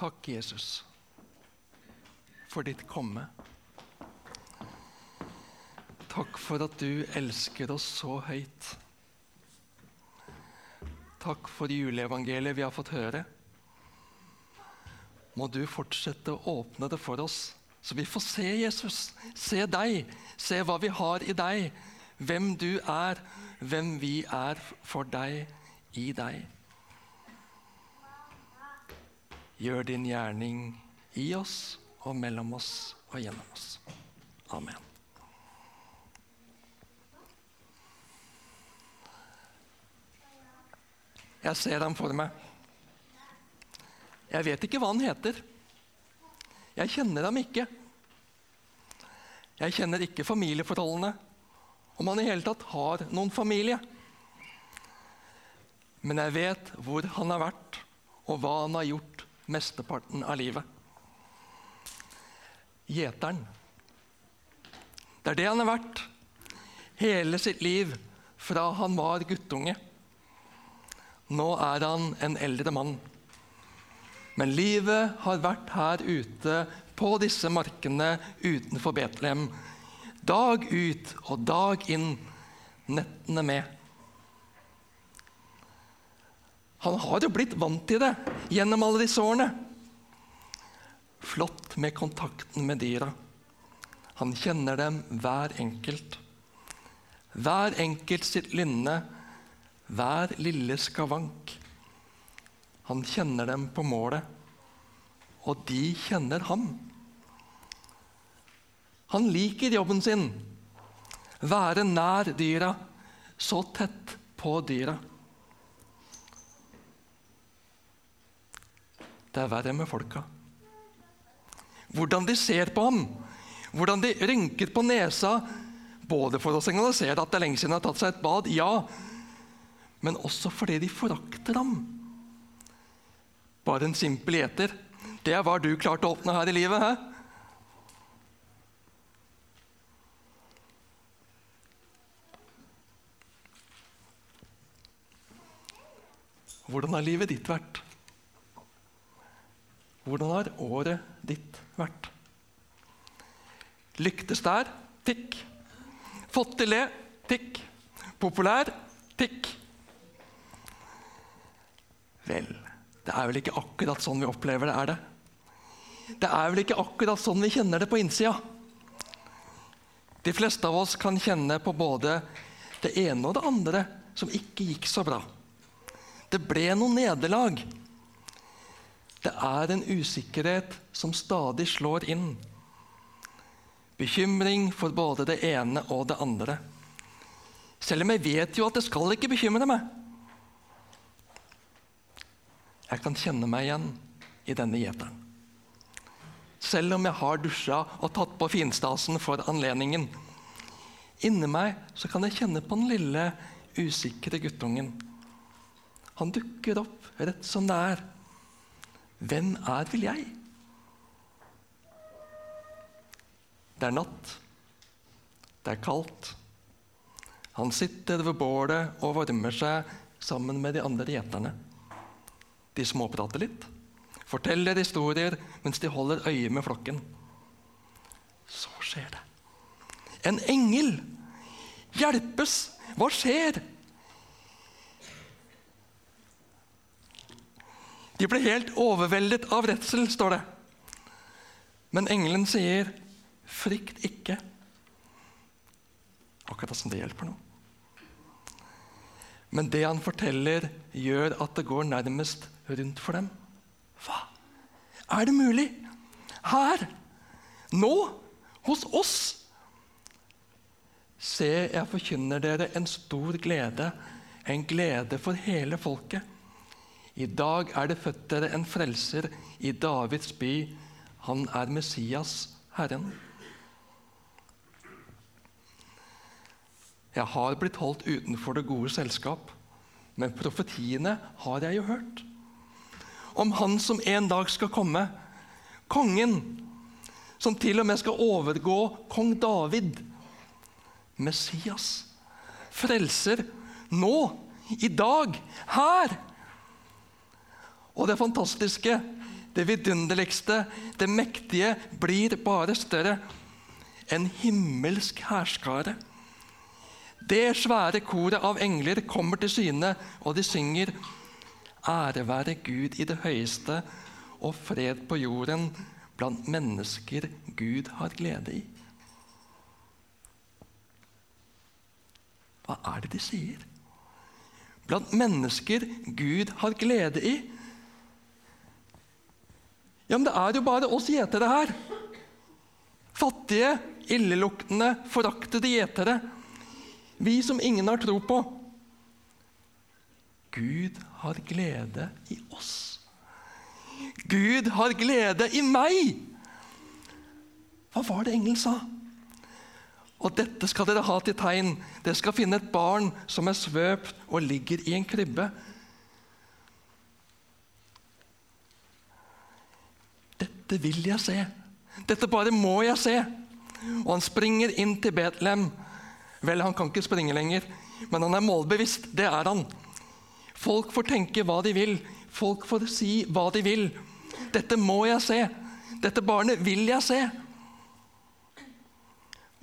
Takk, Jesus, for ditt komme. Takk for at du elsker oss så høyt. Takk for juleevangeliet vi har fått høre. Må du fortsette å åpne det for oss, så vi får se Jesus, se deg, se hva vi har i deg, hvem du er, hvem vi er for deg, i deg. Gjør din gjerning i oss og mellom oss og gjennom oss. Amen. Jeg ser ham for meg. Jeg vet ikke hva han heter. Jeg kjenner ham ikke. Jeg kjenner ikke familieforholdene, om han i hele tatt har noen familie. Men jeg vet hvor han har vært, og hva han har gjort mesteparten av livet. Gjeteren. Det er det han har vært hele sitt liv fra han var guttunge. Nå er han en eldre mann. Men livet har vært her ute på disse markene utenfor Betlehem. Dag ut og dag inn, nettene med. Han har jo blitt vant til det gjennom alle disse årene. Flott med kontakten med dyra. Han kjenner dem hver enkelt. Hver enkelt sitt lynne, hver lille skavank. Han kjenner dem på målet, og de kjenner ham. Han liker jobben sin, være nær dyra, så tett på dyra. Det er verre med folka. Hvordan de ser på ham, hvordan de rynker på nesa, både for å signalisere at det er lenge siden han har tatt seg et bad, ja, men også fordi de forakter ham. Bare en simpel gjeter. Det er hva du klarte å åpne her i livet. Hæ? Hvordan har livet ditt vært? Hvordan har året ditt vært? Lyktes der? Tikk. Fått til det? Tikk. Populær? Tikk. Vel, det er vel ikke akkurat sånn vi opplever det, er det? Det er vel ikke akkurat sånn vi kjenner det på innsida? De fleste av oss kan kjenne på både det ene og det andre som ikke gikk så bra. Det ble noen nederlag. Det er en usikkerhet som stadig slår inn. Bekymring for både det ene og det andre. Selv om jeg vet jo at det skal ikke bekymre meg. Jeg kan kjenne meg igjen i denne gjeteren. Selv om jeg har dusja og tatt på finstasen for anledningen. Inni meg så kan jeg kjenne på den lille, usikre guttungen. Han dukker opp rett som det er. Hvem er vel jeg? Det er natt. Det er kaldt. Han sitter ved bålet og varmer seg sammen med de andre gjeterne. De småprater litt, forteller historier mens de holder øye med flokken. Så skjer det. En engel hjelpes! Hva skjer? De ble helt overveldet av redsel, står det. Men engelen sier, 'Frykt ikke'. Akkurat som det hjelper noe. Men det han forteller, gjør at det går nærmest rundt for dem. Hva? Er det mulig? Her? Nå? Hos oss? Se, jeg forkynner dere en stor glede, en glede for hele folket. I dag er det født dere en frelser i Davids by. Han er Messias, Herren. Jeg har blitt holdt utenfor det gode selskap, men profetiene har jeg jo hørt. Om han som en dag skal komme, kongen, som til og med skal overgå kong David. Messias, frelser, nå, i dag, her. Og det fantastiske det vidunderligste, det mektige, blir bare større. En himmelsk hærskare. Det svære koret av engler kommer til syne, og de synger Ære være Gud i det høyeste, og fred på jorden blant mennesker Gud har glede i. Hva er det de sier? Blant mennesker Gud har glede i. Ja, men det er jo bare oss gjetere her. Fattige, illeluktende, foraktede gjetere. Vi som ingen har tro på. Gud har glede i oss. Gud har glede i meg! Hva var det engelen sa? Og dette skal dere ha til tegn. Dere skal finne et barn som er svøpt og ligger i en krybbe. Dette vil jeg se. Dette bare må jeg se. Og han springer inn til Betlehem. Vel, han kan ikke springe lenger, men han er målbevisst. Det er han. Folk får tenke hva de vil. Folk får si hva de vil. Dette må jeg se. Dette barnet vil jeg se.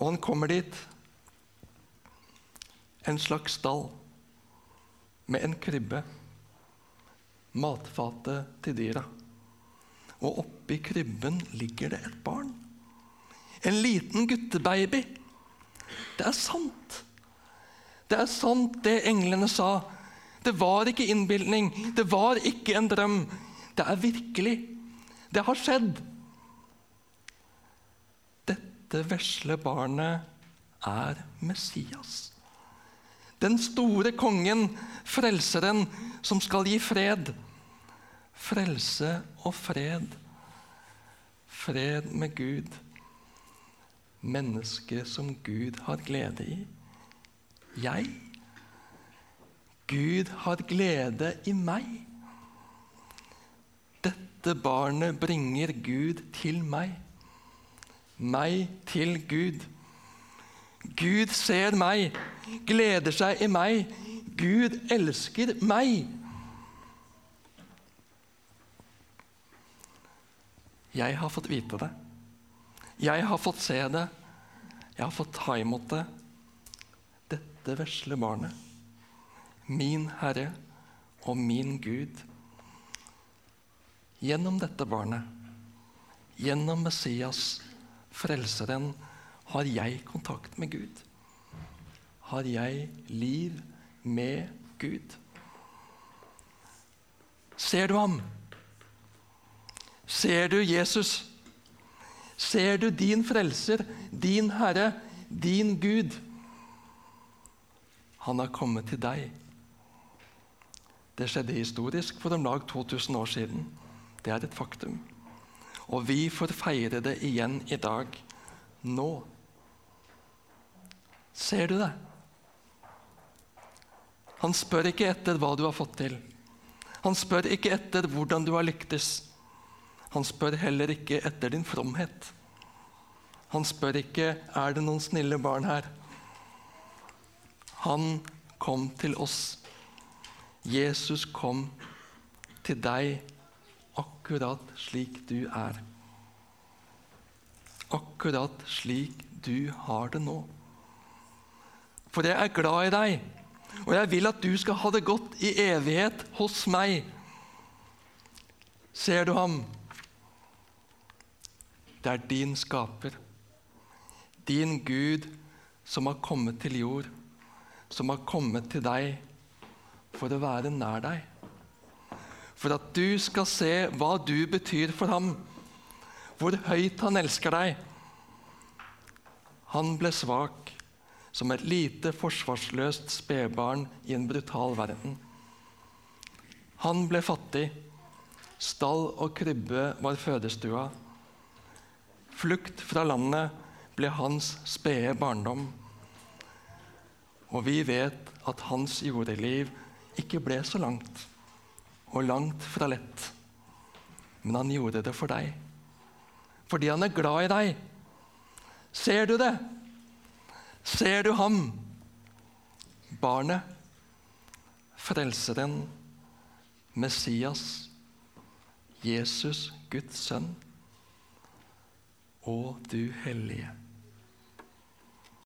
Og han kommer dit. En slags stall med en krybbe. Matfatet til dyra og oppi krybben ligger det et barn. En liten guttebaby. Det er sant. Det er sant, det englene sa. Det var ikke innbilning, det var ikke en drøm. Det er virkelig. Det har skjedd. Dette vesle barnet er Messias. Den store kongen, frelseren, som skal gi fred frelse og fred. Fred med Gud. Mennesket som Gud har glede i. Jeg. Gud har glede i meg. Dette barnet bringer Gud til meg. Meg til Gud. Gud ser meg, gleder seg i meg. Gud elsker meg. Jeg har fått vite det. Jeg har fått se det. Jeg har fått ta imot det. Dette vesle barnet. Min Herre og min Gud. Gjennom dette barnet, gjennom Messias, Frelseren, har jeg kontakt med Gud. Har jeg liv med Gud. Ser du ham? Ser du Jesus? Ser du din frelser, din Herre, din Gud? Han har kommet til deg. Det skjedde historisk for om lag 2000 år siden. Det er et faktum. Og vi får feire det igjen i dag. Nå. Ser du det? Han spør ikke etter hva du har fått til. Han spør ikke etter hvordan du har lyktes. Han spør heller ikke etter din fromhet. Han spør ikke er det noen snille barn her. Han kom til oss. Jesus kom til deg akkurat slik du er. Akkurat slik du har det nå. For jeg er glad i deg, og jeg vil at du skal ha det godt i evighet hos meg. Ser du ham? Det er din skaper, din Gud, som har kommet til jord, som har kommet til deg for å være nær deg. For at du skal se hva du betyr for ham, hvor høyt han elsker deg. Han ble svak som et lite, forsvarsløst spedbarn i en brutal verden. Han ble fattig. Stall og krybbe var fødestua. Flukt fra landet ble hans spede barndom. Og vi vet at hans jordeliv ikke ble så langt, og langt fra lett. Men han gjorde det for deg, fordi han er glad i deg. Ser du det? Ser du ham? Barnet, Frelseren, Messias, Jesus, Guds sønn, og du hellige.